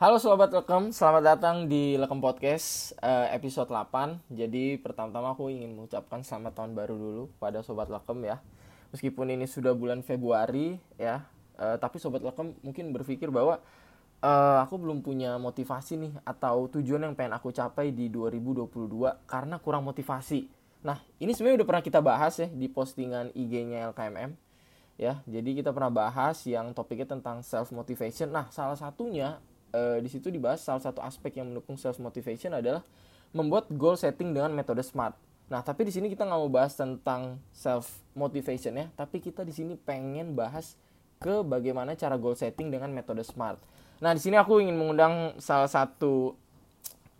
Halo Sobat Lekem, selamat datang di Lekem Podcast uh, episode 8 Jadi pertama-tama aku ingin mengucapkan selamat tahun baru dulu pada Sobat Lekem ya. Meskipun ini sudah bulan Februari ya uh, Tapi Sobat Lekem mungkin berpikir bahwa uh, Aku belum punya motivasi nih Atau tujuan yang pengen aku capai di 2022 Karena kurang motivasi. Nah ini sebenarnya udah pernah kita bahas ya di postingan IG-nya LKMM ya. Jadi kita pernah bahas yang topiknya tentang self motivation nah salah satunya uh, di situ dibahas salah satu aspek yang mendukung self motivation adalah membuat goal setting dengan metode SMART. Nah, tapi di sini kita nggak mau bahas tentang self motivation ya, tapi kita di sini pengen bahas ke bagaimana cara goal setting dengan metode SMART. Nah, di sini aku ingin mengundang salah satu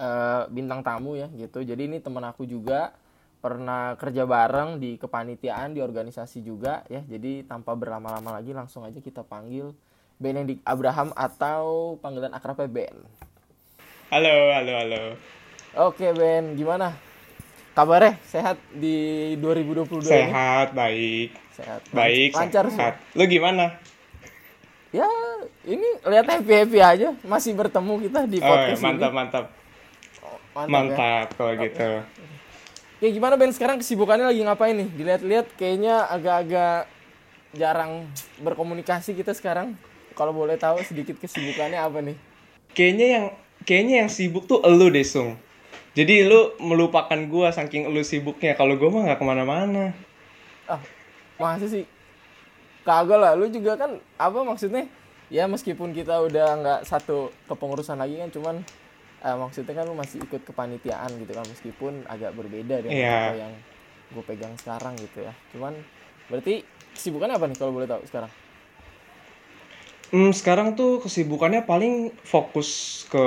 uh, bintang tamu ya gitu. Jadi ini teman aku juga pernah kerja bareng di kepanitiaan di organisasi juga ya. Jadi tanpa berlama-lama lagi langsung aja kita panggil Benedict Abraham atau panggilan akrabnya Ben. Halo, halo, halo. Oke Ben, gimana? Kabarnya sehat di 2022 Sehat, ini? baik. Sehat. Baik, lancar sehat. Lu gimana? Ya, ini lihat happy-happy aja. Masih bertemu kita di podcast oh, ya, mantap, ini. Mantap, oh, mantap. Mantap ya? kalau gitu. Ya gimana Ben sekarang kesibukannya lagi ngapain nih? Dilihat-lihat kayaknya agak-agak jarang berkomunikasi kita sekarang kalau boleh tahu sedikit kesibukannya apa nih? Kayaknya yang kayaknya yang sibuk tuh elu deh, Sung. Jadi lu melupakan gua saking elu sibuknya. Kalau gua mah nggak ke mana-mana. Ah, masa sih? Kagak lah, lu juga kan apa maksudnya? Ya meskipun kita udah nggak satu kepengurusan lagi kan, cuman eh, maksudnya kan lu masih ikut kepanitiaan gitu kan, meskipun agak berbeda dengan yeah. apa yang gue pegang sekarang gitu ya. Cuman berarti kesibukannya apa nih kalau boleh tahu sekarang? Hmm, sekarang tuh kesibukannya paling fokus ke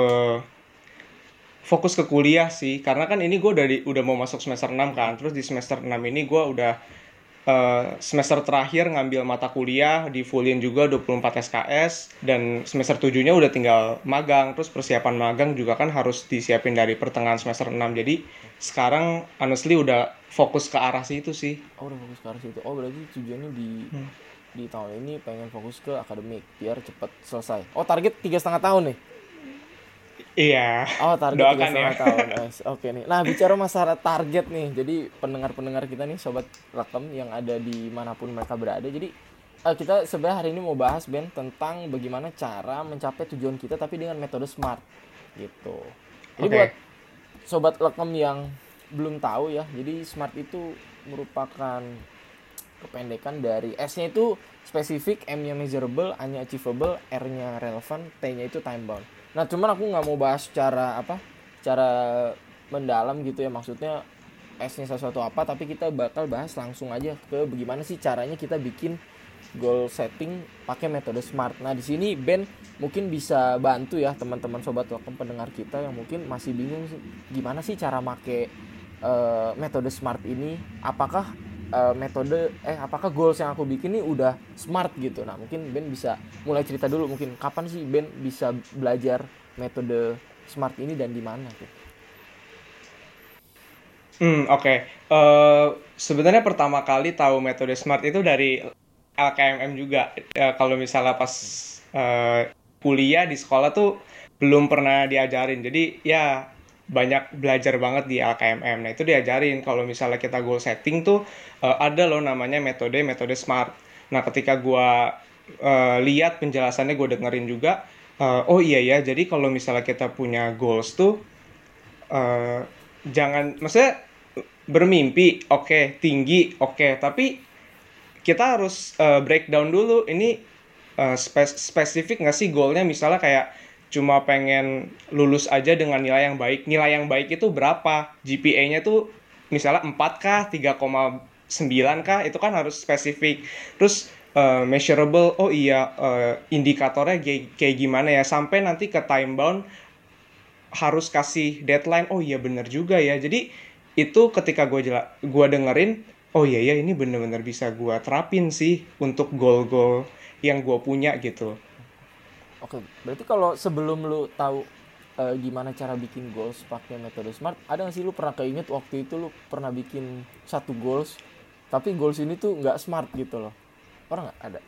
fokus ke kuliah sih. Karena kan ini gue udah di, udah mau masuk semester 6 kan. Terus di semester 6 ini gue udah uh, semester terakhir ngambil mata kuliah di fullin juga 24 SKS dan semester 7 nya udah tinggal magang. Terus persiapan magang juga kan harus disiapin dari pertengahan semester 6 jadi sekarang honestly udah fokus ke arah situ sih. Oh udah fokus ke arah situ. Oh berarti tujuannya di hmm di tahun ini pengen fokus ke akademik biar cepet selesai. Oh target tiga setengah tahun nih? Iya. Oh target tiga setengah ya. tahun. Yes. Oke nih. Nah bicara masalah target nih, jadi pendengar-pendengar kita nih sobat rekam yang ada di mana pun mereka berada. Jadi uh, kita sebenarnya hari ini mau bahas Ben tentang bagaimana cara mencapai tujuan kita tapi dengan metode smart gitu. Jadi okay. buat sobat rekam yang belum tahu ya, jadi smart itu merupakan kependekan dari S-nya itu spesifik, M-nya measurable, A-nya achievable, R-nya relevant, T-nya itu time bound. Nah, cuman aku nggak mau bahas secara apa? Cara mendalam gitu ya maksudnya S-nya sesuatu apa, tapi kita bakal bahas langsung aja ke bagaimana sih caranya kita bikin goal setting pakai metode SMART. Nah, di sini Ben mungkin bisa bantu ya teman-teman sobat welcome pendengar kita yang mungkin masih bingung gimana sih cara make uh, metode SMART ini. Apakah uh, metode eh apakah goals yang aku bikin ini udah smart gitu nah mungkin Ben bisa mulai cerita dulu mungkin kapan sih Ben bisa belajar metode smart ini dan di mana gitu Hmm, oke. Okay. Uh, eh, sebenarnya pertama kali tahu metode SMART itu dari LKMM juga. Uh, kalau misalnya pas uh, kuliah di sekolah tuh belum pernah diajarin. Jadi ya banyak belajar banget di LKMM. Nah, itu diajarin kalau misalnya kita goal setting tuh uh, ada loh namanya metode metode SMART. Nah, ketika gua uh, lihat penjelasannya gue dengerin juga uh, oh iya ya, jadi kalau misalnya kita punya goals tuh uh, jangan maksudnya bermimpi oke, okay, tinggi oke, okay, tapi kita harus uh, breakdown dulu ini uh, spesifik nggak sih goalnya misalnya kayak cuma pengen lulus aja dengan nilai yang baik. Nilai yang baik itu berapa? GPA-nya tuh misalnya 4 kah, 3,9 kah? Itu kan harus spesifik. Terus uh, measurable, oh iya uh, indikatornya kayak, gimana ya? Sampai nanti ke time bound harus kasih deadline. Oh iya bener juga ya. Jadi itu ketika gue jela gue dengerin, oh iya ya ini bener-bener bisa gue terapin sih untuk goal-goal yang gue punya gitu. Oke, berarti kalau sebelum lu tahu uh, gimana cara bikin goals pakai metode smart, ada nggak sih lu pernah keinget waktu itu lu pernah bikin satu goals, tapi goals ini tuh nggak smart gitu loh? Pernah nggak ada?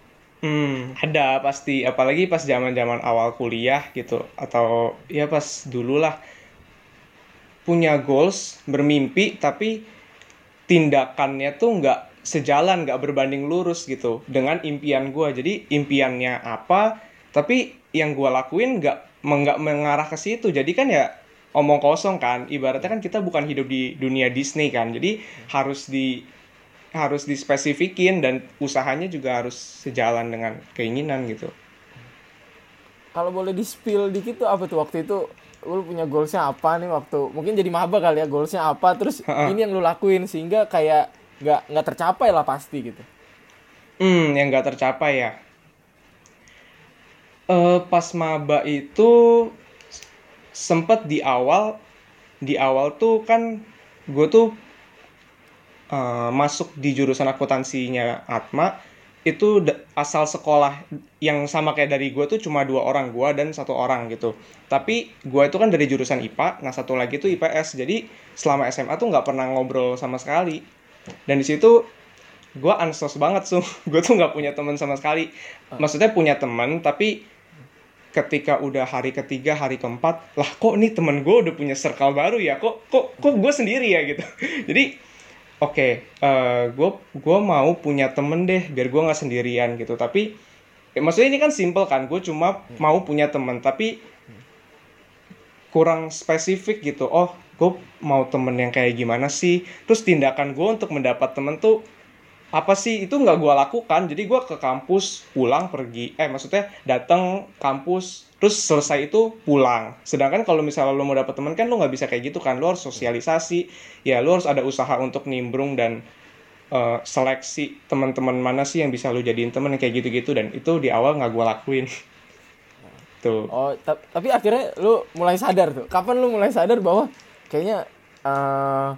Hmm, ada pasti, apalagi pas zaman-zaman awal kuliah gitu, atau ya pas dulu lah punya goals, bermimpi, tapi tindakannya tuh nggak sejalan, nggak berbanding lurus gitu dengan impian gue. Jadi impiannya apa, tapi yang gue lakuin nggak nggak mengarah ke situ. Jadi kan ya omong kosong kan. Ibaratnya kan kita bukan hidup di dunia Disney kan. Jadi harus di harus dispesifikin dan usahanya juga harus sejalan dengan keinginan gitu. Kalau boleh di spill dikit tuh apa tuh waktu itu lu punya goalsnya apa nih waktu mungkin jadi maba kali ya goalsnya apa terus ini yang lu lakuin sehingga kayak nggak nggak tercapai lah pasti gitu. Hmm, yang nggak tercapai ya. Uh, pas maba itu sempet di awal di awal tuh kan gue tuh uh, masuk di jurusan akuntansinya Atma itu asal sekolah yang sama kayak dari gue tuh cuma dua orang gue dan satu orang gitu. Tapi gue itu kan dari jurusan IPA nah satu lagi tuh IPS jadi selama SMA tuh nggak pernah ngobrol sama sekali. Dan di situ gue ansos banget tuh gue tuh nggak punya teman sama sekali. Maksudnya punya teman tapi ketika udah hari ketiga hari keempat lah kok nih temen gue udah punya circle baru ya? Kok kok kok gue sendiri ya gitu. Jadi oke okay, uh, gue gue mau punya temen deh biar gue nggak sendirian gitu. Tapi ya, maksudnya ini kan simple kan gue cuma mau punya temen tapi kurang spesifik gitu. Oh gue mau temen yang kayak gimana sih? Terus tindakan gue untuk mendapat temen tuh apa sih? Itu nggak gue lakukan. Jadi gue ke kampus pulang pergi. Eh maksudnya datang kampus terus selesai itu pulang. Sedangkan kalau misalnya lo mau dapet teman kan lo nggak bisa kayak gitu kan. Lo harus sosialisasi. Ya lo harus ada usaha untuk nimbrung dan uh, seleksi teman-teman mana sih yang bisa lo jadiin teman kayak gitu-gitu. Dan itu di awal nggak gue lakuin. Tuh. Oh tapi akhirnya lo mulai sadar tuh. Kapan lo mulai sadar bahwa kayaknya uh,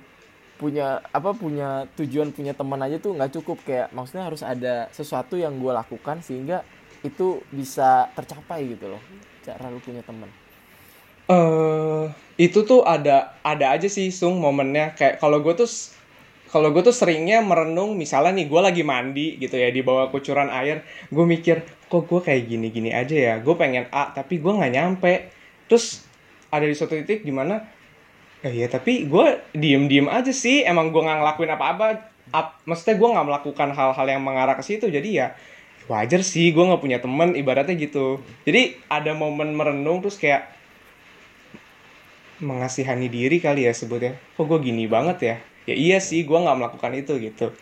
punya apa punya tujuan punya teman aja tuh nggak cukup. Kayak maksudnya harus ada sesuatu yang gue lakukan sehingga itu bisa tercapai gitu loh cara lu punya teman. Eh uh, itu tuh ada ada aja sih sung momennya. Kayak kalau gue tuh kalau gue tuh seringnya merenung misalnya nih gue lagi mandi gitu ya di bawah kucuran air gue mikir kok gue kayak gini gini aja ya? Gue pengen A tapi gue nggak nyampe. Terus ada di suatu titik di mana ya tapi gue diem diem aja sih. Emang gue nggak ngelakuin apa apa Ap, maksudnya gue nggak melakukan hal-hal yang mengarah ke situ. Jadi ya wajar sih. Gue nggak punya temen ibaratnya gitu. Jadi ada momen merenung terus kayak mengasihani diri kali ya sebutnya. Kok gue gini banget ya? Ya iya sih gue nggak melakukan itu gitu.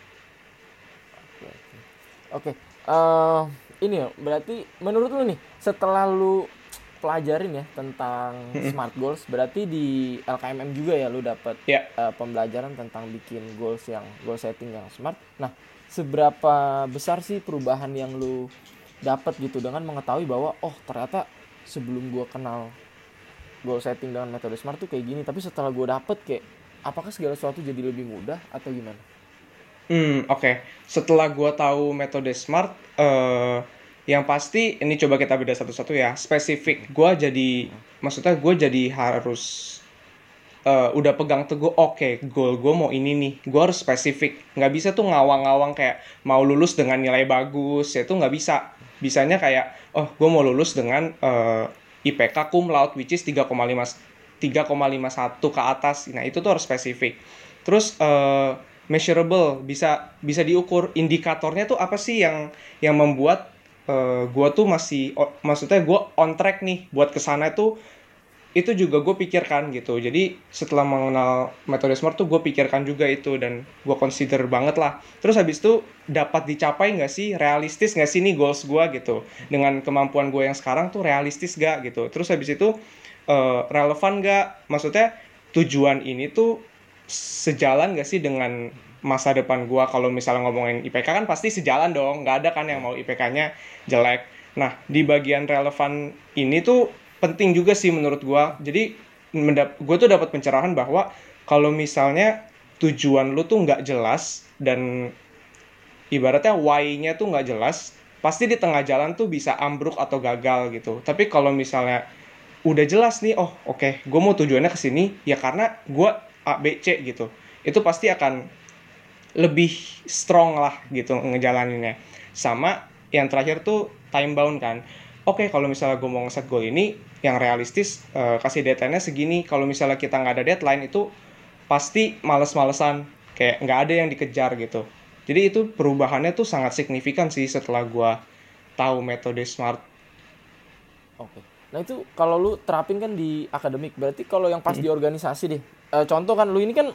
Oke okay. uh, eh, ini ya berarti menurut lu nih setelah lu pelajarin ya tentang smart goals berarti di LKMM juga ya lu dapat yeah. Ya. uh, pembelajaran tentang bikin goals yang goal setting yang smart nah seberapa besar sih perubahan yang lu dapat gitu dengan mengetahui bahwa oh ternyata sebelum gua kenal goal setting dengan metode smart tuh kayak gini tapi setelah gua dapet kayak apakah segala sesuatu jadi lebih mudah atau gimana? Hmm oke okay. setelah gua tahu metode smart uh, yang pasti ini coba kita beda satu-satu ya. Spesifik gua jadi maksudnya gue jadi harus uh, udah pegang teguh oke okay, goal gue mau ini nih. Gue harus spesifik. Nggak bisa tuh ngawang-ngawang kayak mau lulus dengan nilai bagus. Ya tuh nggak bisa. Bisanya kayak oh gue mau lulus dengan uh, eh, IPK cum laude which is 3,5 3,51 ke atas. Nah itu tuh harus spesifik. Terus uh, measurable bisa bisa diukur. Indikatornya tuh apa sih yang yang membuat uh, gue tuh masih oh, maksudnya gue on track nih buat ke sana tuh itu juga gue pikirkan gitu. Jadi setelah mengenal metode smart tuh gue pikirkan juga itu dan gue consider banget lah. Terus habis itu dapat dicapai nggak sih? Realistis nggak sih nih goals gue gitu? Dengan kemampuan gue yang sekarang tuh realistis gak gitu? Terus habis itu uh, relevan gak maksudnya tujuan ini tuh sejalan gak sih dengan masa depan gue kalau misalnya ngomongin IPK kan pasti sejalan dong. Nggak ada kan yang mau IPK-nya jelek. Nah di bagian relevan ini tuh penting juga sih menurut gue jadi gue tuh dapat pencerahan bahwa kalau misalnya tujuan lu tuh nggak jelas dan ibaratnya why-nya tuh nggak jelas pasti di tengah jalan tuh bisa ambruk atau gagal gitu. Tapi kalau misalnya udah jelas nih oh oke okay, gue mau tujuannya ke sini ya karena gue A B C gitu itu pasti akan lebih strong lah gitu ngejalaninnya. Sama yang terakhir tuh time bound kan. Oke kalau misalnya gue mau ngeset goal ini yang realistis uh, kasih deadline-nya segini. Kalau misalnya kita nggak ada deadline itu pasti males-malesan. Kayak nggak ada yang dikejar gitu. Jadi itu perubahannya tuh sangat signifikan sih setelah gue tahu metode smart. Oke. Nah itu kalau lu terapin kan di akademik berarti kalau yang pas hmm. di organisasi deh uh, contoh kan lu ini kan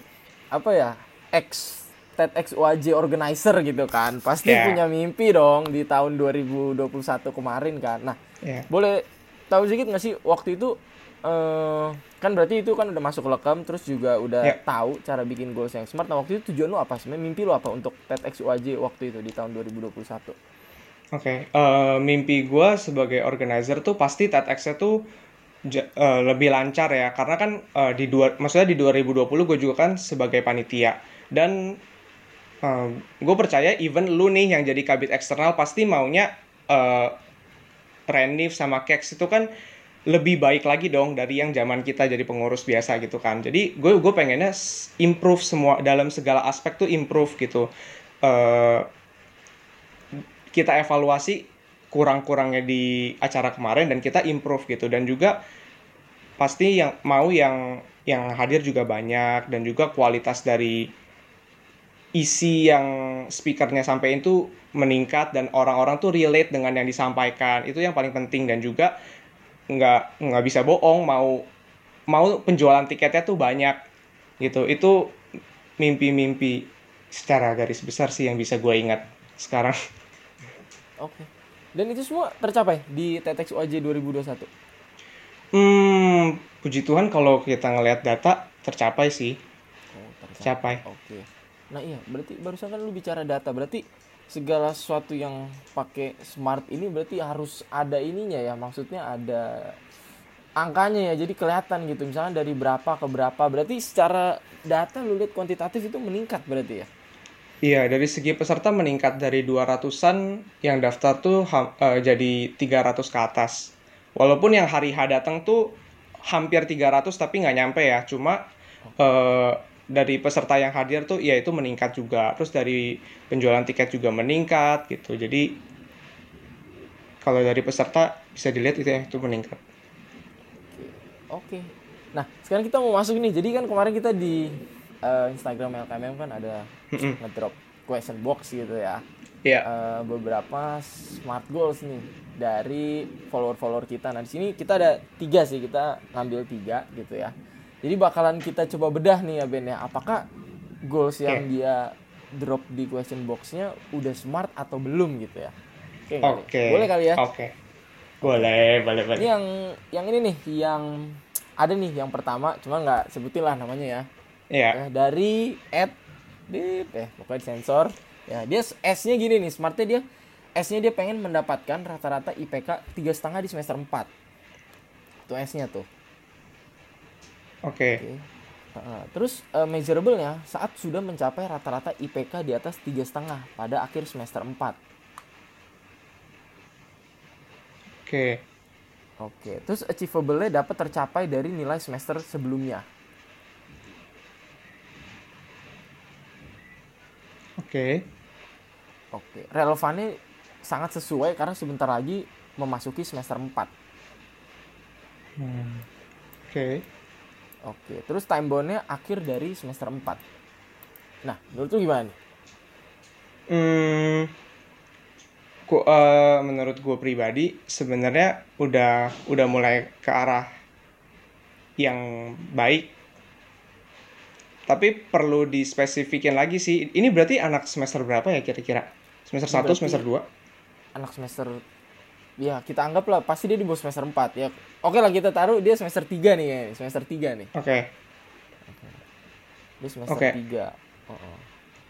apa ya ex TEDx UAJ organizer gitu kan pasti yeah. punya mimpi dong di tahun 2021 kemarin kan nah yeah. boleh tahu sedikit nggak sih waktu itu uh, kan berarti itu kan udah masuk lekam terus juga udah yeah. tahu cara bikin goals yang smart nah waktu itu tujuan lu apa sih mimpi lu apa untuk TEDx UAJ waktu itu di tahun 2021 Oke, okay. uh, eh, mimpi gue sebagai organizer tuh pasti TEDx-nya tuh uh, lebih lancar ya, karena kan uh, di dua, maksudnya di 2020 gue juga kan sebagai panitia dan uh, gue percaya even lu nih yang jadi kabit eksternal pasti maunya uh, Renif sama Kex itu kan lebih baik lagi dong dari yang zaman kita jadi pengurus biasa gitu kan. Jadi gue gue pengennya improve semua dalam segala aspek tuh improve gitu. Uh, kita evaluasi kurang-kurangnya di acara kemarin dan kita improve gitu. Dan juga pasti yang mau yang yang hadir juga banyak dan juga kualitas dari isi yang speakernya sampaikan itu meningkat dan orang-orang tuh relate dengan yang disampaikan. Itu yang paling penting dan juga nggak nggak bisa bohong mau mau penjualan tiketnya tuh banyak gitu. Itu mimpi-mimpi secara garis besar sih yang bisa gue ingat sekarang. Oke. Dan itu semua tercapai di TEDx OAJ 2021 hmm puji Tuhan kalau kita ngelihat data tercapai sih. Oh, tercapai. Oke Nah iya, berarti barusan kan lu bicara data, berarti segala sesuatu yang pakai smart ini berarti harus ada ininya ya, maksudnya ada angkanya ya, jadi kelihatan gitu, misalnya dari berapa ke berapa, berarti secara data lu lihat kuantitatif itu meningkat berarti ya? Iya, dari segi peserta meningkat dari 200-an yang daftar tuh uh, jadi 300 ke atas. Walaupun yang hari H datang tuh hampir 300 tapi nggak nyampe ya, cuma uh, dari peserta yang hadir tuh ya itu meningkat juga. Terus dari penjualan tiket juga meningkat gitu. Jadi kalau dari peserta bisa dilihat itu ya itu meningkat. Oke. Nah sekarang kita mau masuk nih. Jadi kan kemarin kita di uh, Instagram LKMM kan ada ngedrop question box gitu ya. Yeah. Iya. uh, beberapa smart goals nih dari follower-follower kita. Nah di sini kita ada tiga sih. Kita ngambil tiga gitu ya jadi bakalan kita coba bedah nih ya Ben ya. Apakah goals okay. yang dia drop di question boxnya udah smart atau belum gitu ya? Oke. Okay, okay. Boleh kali ya? Oke. Okay. Boleh, boleh, boleh. Ini yang yang ini nih, yang ada nih yang pertama, cuma nggak sebutin lah namanya ya. Iya. Yeah. Dari at bip eh pokoknya sensor. Ya, dia S-nya gini nih, smartnya dia S-nya dia pengen mendapatkan rata-rata IPK tiga setengah di semester 4. Itu S-nya tuh. Oke. Okay. Uh, terus uh, measurable-nya saat sudah mencapai rata-rata IPK di atas tiga setengah pada akhir semester 4. Oke. Okay. Oke, terus achievable-nya dapat tercapai dari nilai semester sebelumnya. Oke. Okay. Oke, relevannya sangat sesuai karena sebentar lagi memasuki semester 4. Hmm. Oke. Okay. Oke, terus time boundnya akhir dari semester 4. Nah, menurut lu gimana nih? Hmm, gua, uh, menurut gue pribadi sebenarnya udah udah mulai ke arah yang baik. Tapi perlu dispesifikin lagi sih. Ini berarti anak semester berapa ya kira-kira? Semester 1, semester 2? Anak semester ya kita anggap lah pasti dia di bawah semester 4 ya oke lah kita taruh dia semester 3 nih ya semester 3 nih oke okay. okay. dia semester okay. 3 oh, oh.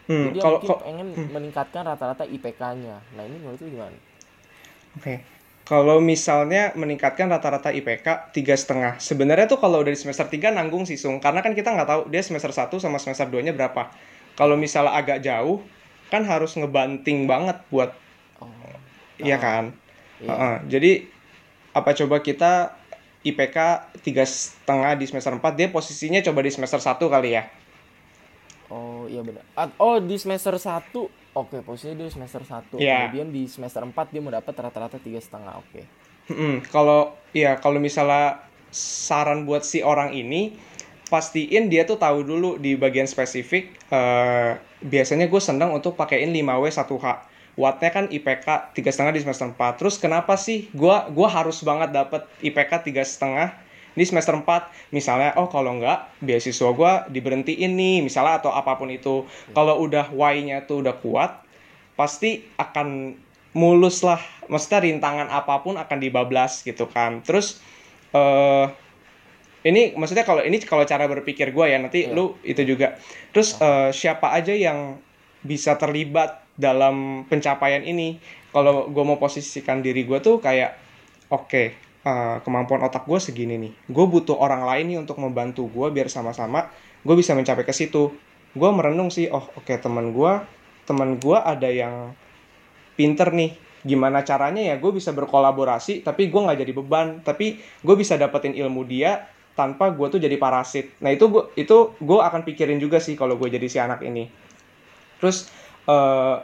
Hmm, jadi kalau mungkin pengen hmm. meningkatkan rata-rata IPK-nya nah ini menurut lu gimana oke okay. kalau misalnya meningkatkan rata-rata IPK tiga setengah sebenarnya tuh kalau dari semester 3 nanggung sih sung karena kan kita nggak tahu dia semester 1 sama semester 2 nya berapa kalau misalnya agak jauh kan harus ngebanting banget buat oh. Iya kan Yeah. Uh -uh. Jadi apa coba kita IPK tiga setengah di semester 4 dia posisinya coba di semester 1 kali ya. Oh iya benar. Oh di semester 1 Oke, posisinya dia semester 1. Iya. Kemudian di semester 4 dia mau dapat rata-rata tiga setengah. Oke. Mm-mm. Kalau ya kalau misalnya saran buat si orang ini pastiin dia tuh tahu dulu di bagian spesifik eh, biasanya gue seneng untuk pakein 5W 1H wattnya kan IPK tiga setengah di semester 4 terus kenapa sih gue gua harus banget dapet IPK tiga setengah di semester 4 misalnya oh kalau enggak beasiswa gue diberhentiin nih misalnya atau apa pun itu. Kalau udah Y-nya tuh udah kuat pasti akan mulus lah. Maksudnya rintangan apa pun akan dibablas gitu kan. Terus eh ini maksudnya kalau ini kalau cara berpikir gue ya nanti Iya. lu itu juga. Terus eh, siapa aja yang bisa terlibat dalam pencapaian ini. Kalau gue mau posisikan diri gue tuh kayak oke eh, kemampuan otak gue segini nih. Gue butuh orang lain nih untuk membantu gue biar sama-sama gue bisa mencapai ke situ. Gue merenung sih oh oke teman gue teman gue ada yang pinter nih. Gimana caranya ya gue bisa berkolaborasi tapi gue nggak jadi beban. Tapi gue bisa dapetin ilmu dia tanpa gue tuh jadi parasit. Nah itu gue itu gue akan pikirin juga sih kalau gue jadi si anak ini terus eh,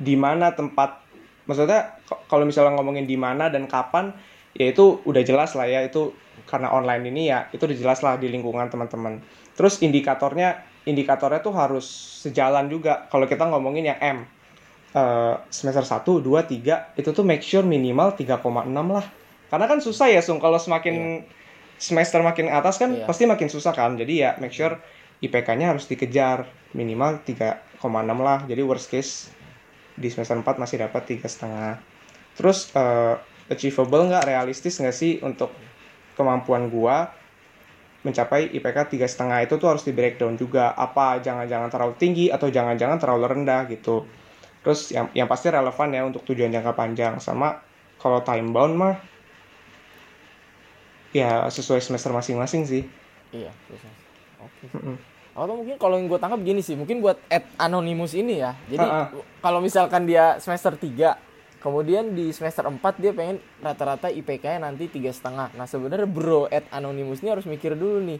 di mana tempat maksudnya kalau misalnya ngomongin di mana dan kapan ya itu udah jelas lah ya itu karena online ini ya itu udah jelas lah di lingkungan teman-teman. Terus indikatornya indikatornya tuh harus sejalan juga. Kalau kita ngomongin yang M eh, semester 1, 2, 3 itu tuh make sure minimal 3,6 lah. Karena kan susah ya Sung kalau semakin semester makin atas kan Iya. pasti makin susah kan. Jadi ya make sure IPK-nya harus dikejar. Minimal 3,6 lah. Jadi worst case di semester 4 masih dapat tiga setengah terus eh, achievable nggak? Realistis nggak sih untuk kemampuan gua mencapai IPK tiga setengah itu tuh harus di breakdown juga. Apa jangan-jangan terlalu tinggi atau jangan-jangan terlalu rendah gitu. Terus yang yang pasti relevan ya untuk tujuan jangka panjang. Sama kalau time bound mah ya sesuai semester masing-masing sih. Iya, susah. Oke. Mm-mm. Atau mungkin kalau yang gue tangkap gini sih, mungkin buat at anonymous ini ya. Jadi kalau misalkan dia semester 3, kemudian di semester 4 dia pengen rata-rata IPK-nya nanti tiga setengah. Nah sebenarnya bro at anonymous ini harus mikir dulu nih.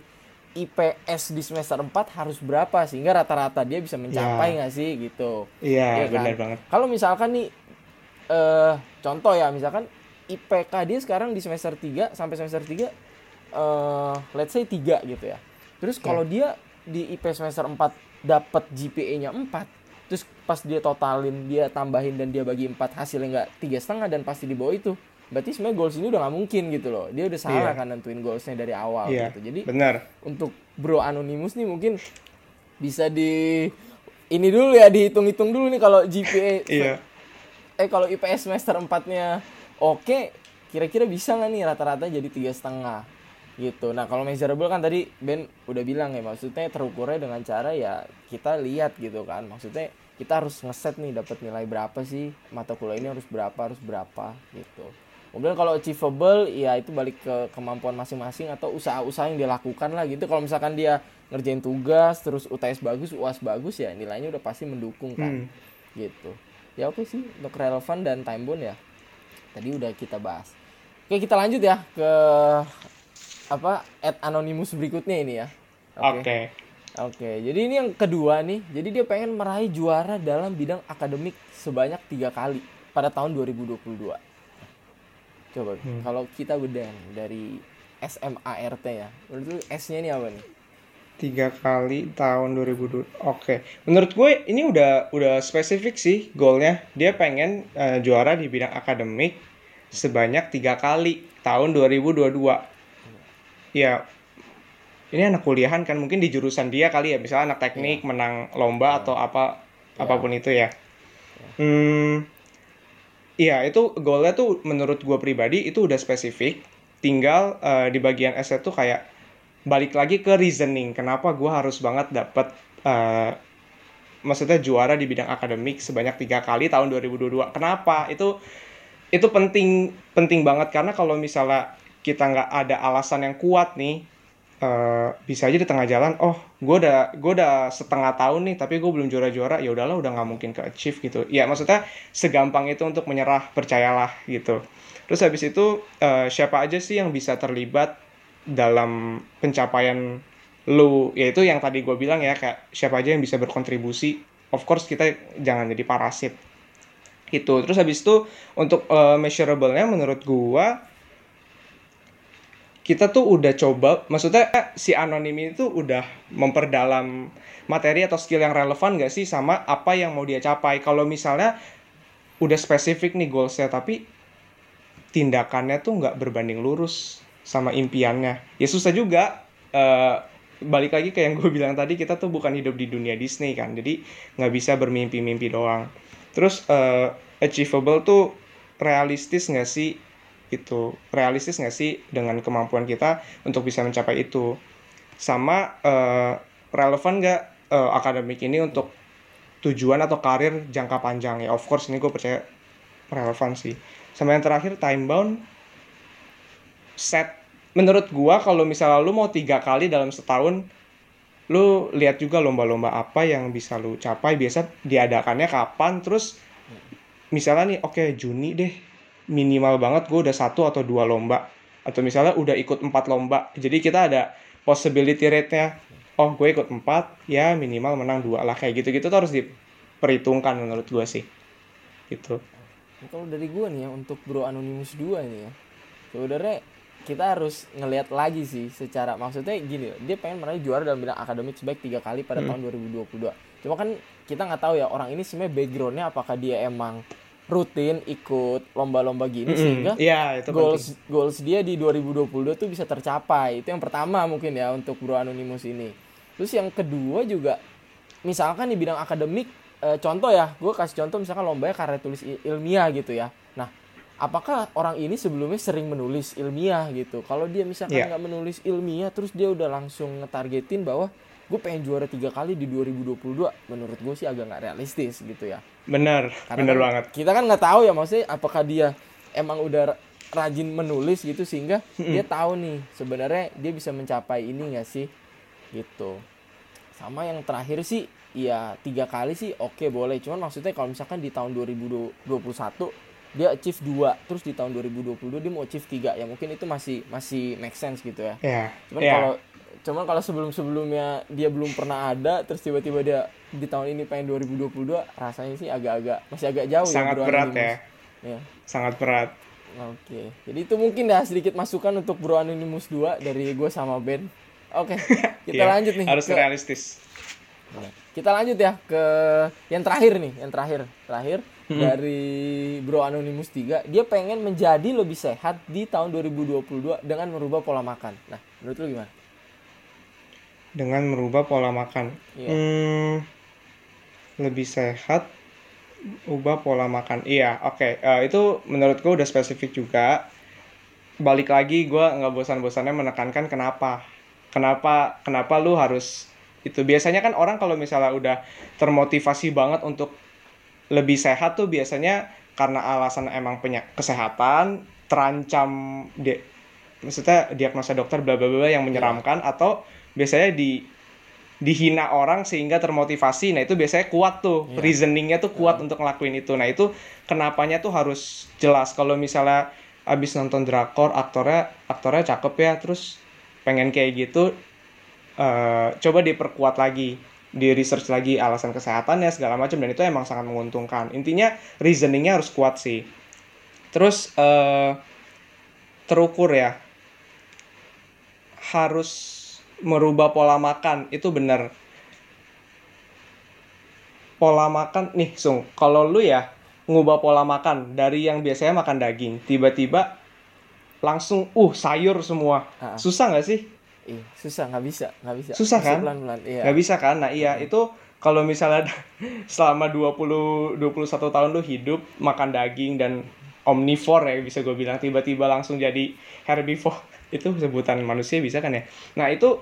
IPS di semester 4 harus berapa sehingga rata-rata dia bisa mencapai nggak sih gitu. iya Iya kan? benar banget Kalau misalkan nih eh contoh ya, misalkan IPK dia sekarang di semester 3 sampai semester 3 eh let's say 3 gitu ya. Terus kalau dia di IP semester 4 dapat GPA-nya 4, terus pas dia totalin, dia tambahin dan dia bagi 4 hasilnya nggak tiga setengah dan pasti di bawah itu. Berarti sebenarnya goals ini udah nggak mungkin gitu loh. Dia udah salah Iya. kan nentuin goalsnya dari awal iya gitu. Jadi benar untuk Bro Anonymous nih mungkin bisa di ini dulu ya dihitung-hitung dulu nih kalau GPA iya eh kalau IPS semester 4-nya oke, kira-kira bisa nggak nih rata-rata jadi tiga setengah gitu. Nah kalau measurable kan tadi Ben udah bilang ya maksudnya terukurnya dengan cara ya kita lihat gitu kan. Maksudnya kita harus ngeset nih dapat nilai berapa sih mata kuliah ini harus berapa harus berapa gitu. Kemudian kalau achievable ya itu balik ke kemampuan masing-masing atau usaha-usaha yang dia lakukan lah gitu. Kalau misalkan dia ngerjain tugas terus UTS bagus, UAS bagus ya nilainya udah pasti mendukung kan Hmm. gitu ya oke sih untuk relevan dan time bound ya tadi udah kita bahas oke kita lanjut ya ke apa at anonymous berikutnya ini ya. Oke. Oke. Jadi ini yang kedua nih. Jadi dia pengen meraih juara dalam bidang akademik sebanyak tiga kali pada tahun 2022 coba kalau kita bedah dari SMART ya. Menurut S-nya ini apa nih? Tiga kali tahun 2002 oke. Menurut gue ini udah udah spesifik sih goalnya. Dia pengen eh, juara di bidang akademik sebanyak tiga kali tahun 2022 ya ini anak kuliahan kan mungkin di jurusan dia kali ya misalnya anak teknik menang lomba atau apa apa pun itu ya hmm Iya, itu goalnya tuh menurut gue pribadi itu udah spesifik. Tinggal eh, di bagian S tuh kayak balik lagi ke reasoning. Kenapa gue harus banget dapet eh, maksudnya juara di bidang akademik sebanyak tiga kali tahun 2022. Kenapa? Itu itu penting penting banget karena kalau misalnya kita nggak ada alasan yang kuat nih eh, bisa aja di tengah jalan oh gue udah gue udah setengah tahun nih tapi gue belum juara-juara ya udahlah udah nggak mungkin ke achieve gitu. Ya maksudnya segampang itu untuk menyerah percayalah gitu. Terus habis itu eh, siapa aja sih yang bisa terlibat dalam pencapaian lu? Yaitu yang tadi gue bilang ya kayak siapa aja yang bisa berkontribusi. Of course kita jangan jadi parasit. Itu terus habis itu untuk uh, measurable-nya menurut gua kita tuh udah coba maksudnya si anonim itu udah memperdalam materi atau skill yang relevan gak sih sama apa yang mau dia capai? Kalau misalnya udah spesifik nih goalsnya tapi tindakannya tuh nggak berbanding lurus sama impiannya. Ya susah juga uh, balik lagi ke yang gue bilang tadi kita tuh bukan hidup di dunia Disney kan jadi nggak bisa bermimpi-mimpi doang. Terus uh, achievable tuh realistis nggak sih itu realistis nggak sih dengan kemampuan kita untuk bisa mencapai itu? Sama uh, relevan nggak uh, akademik ini untuk tujuan atau karir jangka panjang ya of course ini gue percaya relevan sih. Sama yang terakhir time bound. Set. Menurut gua kalau misalnya lu mau tiga kali dalam setahun lu lihat juga lomba-lomba apa yang bisa lu capai. Biasa diadakannya kapan terus misalnya nih oke okay, Juni deh minimal banget gue udah satu atau dua lomba. Atau misalnya udah ikut empat lomba. Jadi kita ada possibility rate-nya oh gue ikut empat ya minimal menang dua lah. Kayak gitu gitu tuh harus diperhitungkan menurut gue sih. Gitu. Kalau dari gue nih ya untuk Bro Anonymous 2 ini ya sebenarnya kita harus ngelihat lagi sih secara maksudnya gini dia pengen meraih juara dalam bidang akademik sebaik tiga kali pada hmm. tahun 2022 cuma kan kita nggak tahu ya orang ini sebenarnya backgroundnya apakah dia emang rutin ikut lomba-lomba gini mm -hmm. sehingga yeah, itu goals penting. goals dia di 2022 tuh bisa tercapai itu yang pertama mungkin ya untuk Bro Anonymous ini terus yang kedua juga misalkan di bidang akademik e, contoh ya gue kasih contoh misalkan lombanya karya tulis ilmiah gitu ya nah apakah orang ini sebelumnya sering menulis ilmiah gitu kalau dia misalkan iya. nggak yeah. menulis ilmiah terus dia udah langsung ngetargetin bahwa gue pengen juara tiga kali di 2022 menurut gue sih agak nggak realistis gitu ya benar benar kan banget kita kan nggak tahu ya maksudnya apakah dia emang udah rajin menulis gitu sehingga hmm. dia tahu nih sebenarnya dia bisa mencapai ini nggak sih gitu sama yang terakhir sih ya tiga kali sih oke boleh cuman maksudnya kalau misalkan di tahun 2021 dia achieve dua terus di tahun 2022 dia mau achieve tiga ya mungkin itu masih masih make sense gitu ya yeah. cuman yeah. kalau cuman kalau sebelum sebelumnya dia belum pernah ada terus tiba-tiba dia di tahun ini pengen 2022 rasanya sih agak-agak masih agak jauh ya sangat ya, berat ya. ya sangat berat. Oke. Jadi itu mungkin dah sedikit masukan untuk Bro Anonymous 2 dari gue sama Ben. Oke kita yeah, lanjut nih harus ke, realistis. Kita lanjut ya ke yang terakhir nih yang terakhir terakhir hmm. dari Bro Anonymous 3 dia pengen menjadi lebih sehat di tahun 2022 dengan merubah pola makan. Nah menurut lu gimana dengan merubah pola makan. Yeah. Hmm, lebih sehat, ubah pola makan. Iya, oke. Okay. Uh, eh, itu menurutku udah spesifik juga. Balik lagi, gue nggak bosan-bosannya menekankan kenapa. Kenapa, kenapa lu harus itu. Biasanya kan orang kalau misalnya udah termotivasi banget untuk lebih sehat tuh biasanya karena alasan emang punya kesehatan, terancam dia maksudnya diagnosa dokter bla bla bla yang menyeramkan yeah. atau biasanya di dihina orang sehingga termotivasi. Nah itu biasanya kuat tuh. Yeah. reasoningnya tuh kuat yeah. untuk ngelakuin itu. Nah itu kenapanya tuh harus jelas. Kalau misalnya abis nonton drakor aktornya aktornya cakep ya terus pengen kayak gitu uh, coba diperkuat lagi di research lagi alasan kesehatannya segala macam dan itu emang sangat menguntungkan. Intinya reasoningnya harus kuat sih. Terus uh, terukur ya. Harus merubah pola makan itu benar. Pola makan nih sung kalau lu ya ngubah pola makan dari yang biasanya makan daging tiba-tiba langsung uh sayur semua. Ha. susah nggak sih? Ih, susah nggak bisa nggak bisa. Susah kan? pelan -pelan, iya. nggak bisa kan? Nah iya hmm. itu kalau misalnya selama 20 21 tahun lu hidup makan daging dan omnivore ya bisa gue bilang tiba-tiba langsung jadi herbivore itu sebutan manusia bisa kan ya? Nah itu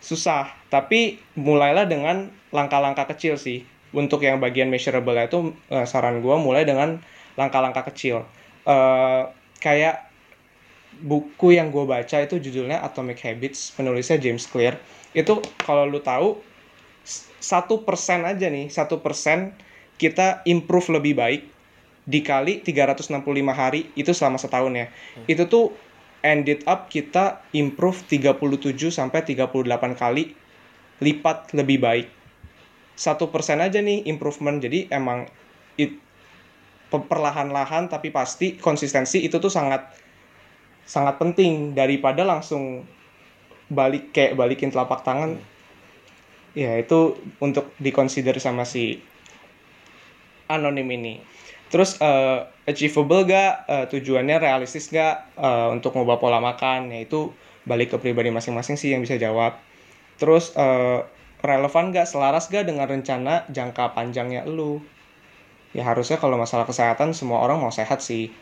susah. Tapi mulailah dengan langkah-langkah kecil sih. Untuk yang bagian measurable itu uh, saran gue mulai dengan langkah-langkah kecil. Uh, kayak buku yang gue baca itu judulnya Atomic Habits penulisnya James Clear. Itu kalau lu tahu satu persen aja nih satu persen kita improve lebih baik dikali 365 hari itu selama setahun ya. Hmm. itu tuh ended up kita improve 37 sampai 38 kali lipat lebih baik. Satu persen aja nih improvement. Jadi emang it, perlahan-lahan tapi pasti konsistensi itu tuh sangat sangat penting daripada langsung balik kayak balikin telapak tangan. Ya itu untuk dikonsider sama si anonim ini. Terus uh, achievable gak? Uh, tujuannya realistis gak uh, untuk ngubah pola makan? Ya itu balik ke pribadi masing-masing sih yang bisa jawab. Terus uh, relevan gak? Selaras gak dengan rencana jangka panjangnya lu? Ya harusnya kalau masalah kesehatan semua orang mau sehat sih.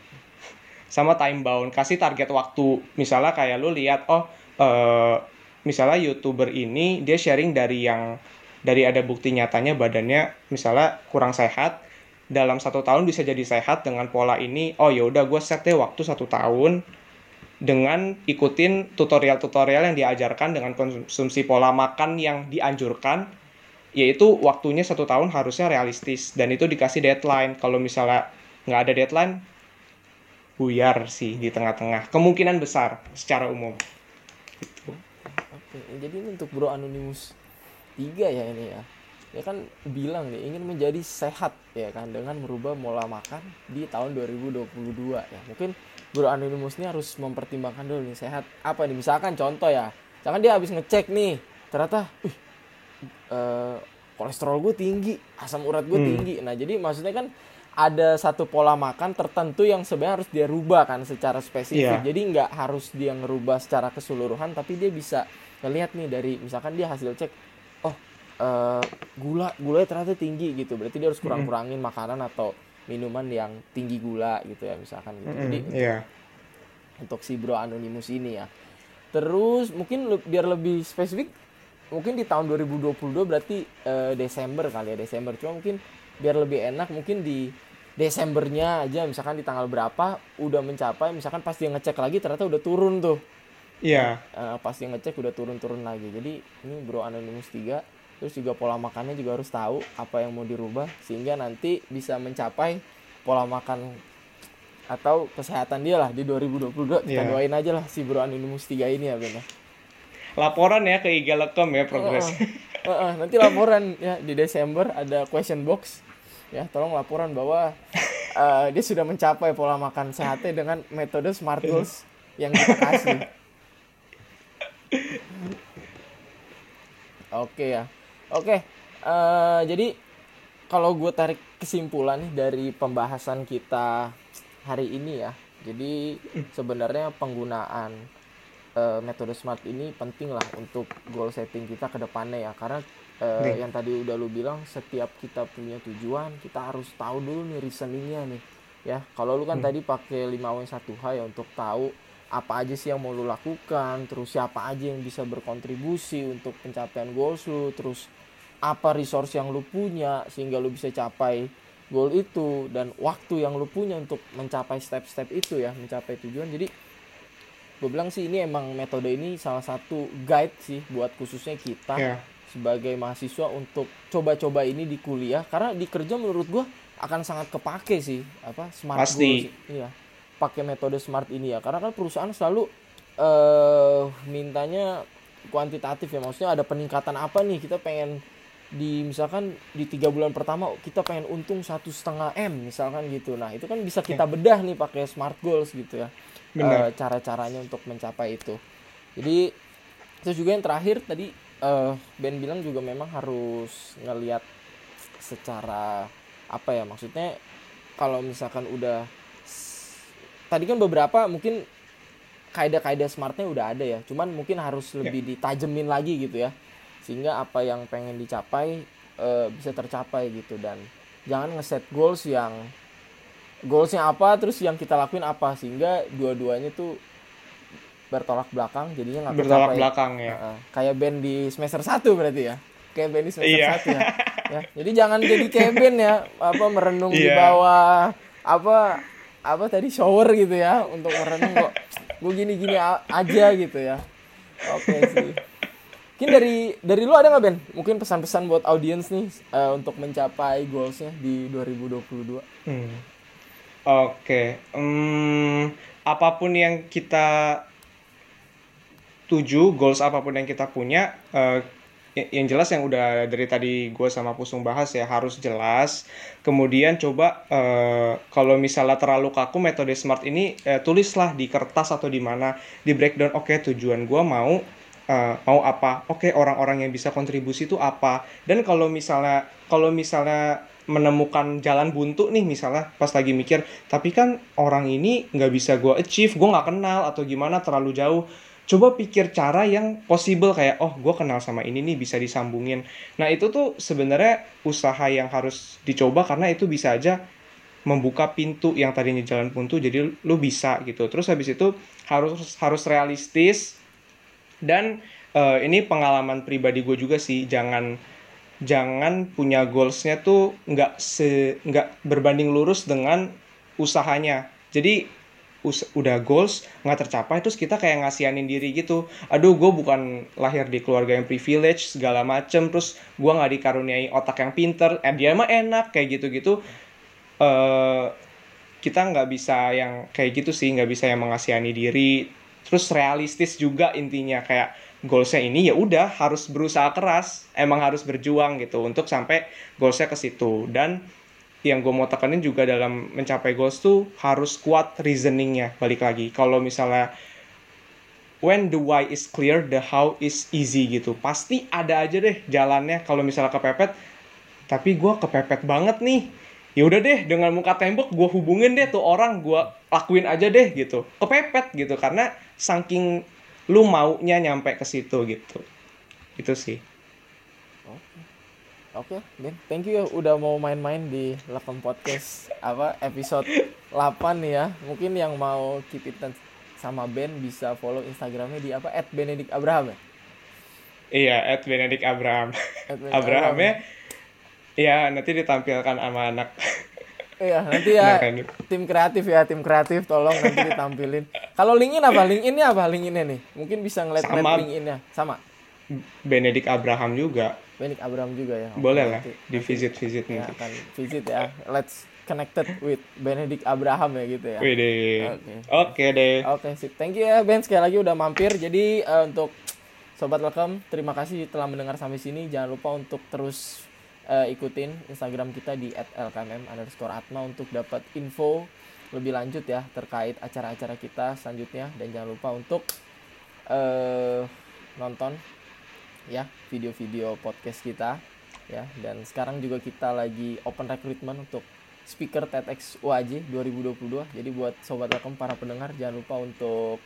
Sama time bound, kasih target waktu. Misalnya kayak lu lihat oh uh, misalnya youtuber ini dia sharing dari yang dari ada bukti nyatanya badannya misalnya kurang sehat dalam satu tahun bisa jadi sehat dengan pola ini oh ya udah gue set waktu satu tahun dengan ikutin tutorial-tutorial yang diajarkan dengan konsumsi pola makan yang dianjurkan yaitu waktunya satu tahun harusnya realistis. Dan itu dikasih deadline. Kalau misalnya nggak ada deadline buyar sih di tengah-tengah. Kemungkinan besar secara umum. Gitu. Oke, jadi ini untuk Bro Anonymous tiga ya ini ya ya kan bilang nih ingin menjadi sehat ya kan dengan merubah pola makan di tahun 2022 ya mungkin guru anonimus ini harus mempertimbangkan dulu nih sehat apa nih misalkan contoh ya misalkan dia habis ngecek nih ternyata uh, uh, kolesterol gue tinggi asam urat gue hmm. tinggi nah jadi maksudnya kan ada satu pola makan tertentu yang sebenarnya harus dia rubah kan secara spesifik yeah. jadi nggak harus dia ngerubah secara keseluruhan tapi dia bisa ngelihat nih dari misalkan dia hasil cek oh uh, gula gulanya ternyata tinggi gitu berarti dia harus kurang kurangin makanan atau minuman yang tinggi gula gitu ya misalkan gitu mm jadi yeah. untuk si bro anonimus ini ya terus mungkin le biar lebih spesifik mungkin di tahun 2022 berarti uh, Desember kali ya Desember cuma mungkin biar lebih enak mungkin di Desembernya aja misalkan di tanggal berapa udah mencapai misalkan pas dia ngecek lagi ternyata udah turun tuh Iya. Yeah. Uh, pas dia ngecek udah turun-turun lagi. Jadi ini Bro Anonymous 3 terus juga pola makannya juga harus tahu apa yang mau dirubah sehingga nanti bisa mencapai pola makan atau kesehatan dia lah di 2022 kita yeah. doain aja lah si Bro Anonymous 3 ini ya Ben ya. Laporan ya ke IG Lekom ya progres. Uh, uh, uh, nanti laporan ya di Desember ada question box ya tolong laporan bahwa uh, dia sudah mencapai pola makan sehatnya dengan metode Smart Goals yang kita kasih. Oke ya. Oke, uh, jadi kalau gue tarik kesimpulan nih dari pembahasan kita hari ini ya, jadi sebenarnya penggunaan uh, metode smart ini penting lah untuk goal setting kita ke depannya ya, karena uh, yang tadi udah lu bilang setiap kita punya tujuan kita harus tahu dulu nih reasoningnya nih, ya. Kalau lu kan hmm. tadi pakai 5W1H ya untuk tahu apa aja sih yang mau lu lakukan, terus siapa aja yang bisa berkontribusi untuk pencapaian goals lu, terus apa resource yang lu punya sehingga lu bisa capai goal itu dan waktu yang lu punya untuk mencapai step-step itu ya mencapai tujuan. Jadi gue bilang sih ini emang metode ini salah satu guide sih buat khususnya kita yeah. sebagai mahasiswa untuk coba-coba ini di kuliah. Karena di kerja menurut gue akan sangat kepake sih apa smart Pasti. goals iya pakai metode smart ini ya. Karena kan perusahaan selalu uh, mintanya kuantitatif ya. Maksudnya ada peningkatan apa nih? Kita pengen di misalkan di tiga bulan pertama kita pengen untung satu setengah m misalkan gitu. Nah itu kan bisa kita bedah nih pakai smart goals gitu ya. Uh, cara-caranya untuk mencapai itu. Jadi terus juga yang terakhir tadi uh, Ben bilang juga memang harus ngelihat secara apa ya maksudnya kalau misalkan udah tadi kan beberapa mungkin kaidah-kaidah smartnya udah ada ya cuman mungkin harus ya. lebih ditajemin lagi gitu ya sehingga apa yang pengen dicapai uh, bisa tercapai gitu. Dan jangan ngeset goals yang goalsnya apa terus yang kita lakuin apa. Sehingga dua-duanya tuh bertolak belakang jadinya nggak bertolak belakang ya. Uh, kayak band di semester satu berarti ya? Kayak band di semester iya. satu ya. ya jadi jangan jadi kayak band ya. Apa merenung yeah. di iya. bawah apa apa tadi shower gitu ya. Untuk merenung kok gue gini gini aja gitu ya. Oke okay, sih Mungkin dari dari lu ada nggak Ben? Mungkin pesan-pesan buat audiens nih uh, untuk mencapai goalsnya di 2022. Hmm. Oke, okay. um, apa pun yang kita tuju goals apa pun yang kita punya uh, yang jelas yang udah dari tadi gue sama Pusung bahas ya harus jelas. Kemudian coba uh, kalau misalnya terlalu kaku metode smart ini uh, tulislah di kertas atau di mana di breakdown. Oke okay, tujuan gue mau uh, mau apa? Oke okay, orang-orang yang bisa kontribusi itu apa? Dan kalau misalnya kalau misalnya menemukan jalan buntu nih misalnya pas lagi mikir tapi kan orang ini nggak bisa gue achieve gue nggak kenal atau gimana terlalu jauh coba pikir cara yang possible kayak oh gue kenal sama ini nih bisa disambungin nah itu tuh sebenarnya usaha yang harus dicoba karena itu bisa aja membuka pintu yang tadinya jalan buntu jadi lu bisa gitu terus habis itu harus harus realistis dan uh, ini pengalaman pribadi gue juga sih jangan jangan punya goalsnya tuh nggak se nggak berbanding lurus dengan usahanya. Jadi us udah goals nggak tercapai terus kita kayak ngasihanin diri gitu. Aduh gue bukan lahir di keluarga yang privilege segala macem terus gue nggak dikaruniai otak yang pinter eh dia mah enak kayak gitu gitu uh, kita nggak bisa yang kayak gitu sih nggak bisa yang mengasihani diri terus realistis juga intinya kayak goalsnya ini ya udah harus berusaha keras emang harus berjuang gitu untuk sampai goalsnya ke situ. Dan yang gue mau tekanin juga dalam mencapai goals tuh harus kuat reasoningnya balik lagi. Kalau misalnya when the why is clear the how is easy gitu. Pasti ada aja deh jalannya. Kalau misalnya kepepet tapi gue kepepet banget nih ya udah deh dengan muka tembok gue hubungin deh tuh orang gue lakuin aja deh gitu kepepet gitu karena saking lu maunya nyampe ke situ gitu itu sih Oke, Ben. Thank you ya udah mau main-main di Lekem Podcast apa episode 8 nih ya. Mungkin yang mau keep it sama Ben bisa follow Instagramnya di apa? @benedict_abraham ya. Iya, @benedict_abraham. Abraham ya. Iya, nanti ditampilkan sama anak. Iya, nanti ya nah, tim kreatif ya, tim kreatif tolong nanti ditampilin. Kalau linkin apa? Linkinnya apa? Linkinnya nih. Mungkin bisa ngeliat-ngeliat linkinnya. Sama. Benedict Abraham juga. Benedict Abraham juga ya. Boleh lah di visit visit ya, kan visit ya. Let's connected with Benedict Abraham ya gitu ya. Oke. Oke okay, deh. Oke okay, sip. Thank you ya Ben sekali lagi udah mampir. Jadi uh, untuk sobat Welcome, terima kasih telah mendengar sampai sini. Jangan lupa untuk terus uh, ikutin Instagram kita di @lkmm underscore atma untuk dapat info lebih lanjut ya terkait acara-acara kita selanjutnya. Dan jangan lupa untuk uh, nonton ya video-video podcast kita ya. Dan sekarang juga kita lagi open recruitment untuk speaker TEDx UAJ 2022 jadi buat sobat rekom para pendengar jangan lupa untuk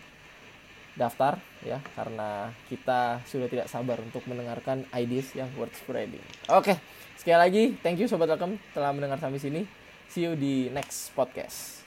daftar ya karena kita sudah tidak sabar untuk mendengarkan ideas yang worth spreading. Oke sekali lagi thank you sobat rekom telah mendengar sampai sini. See you di next podcast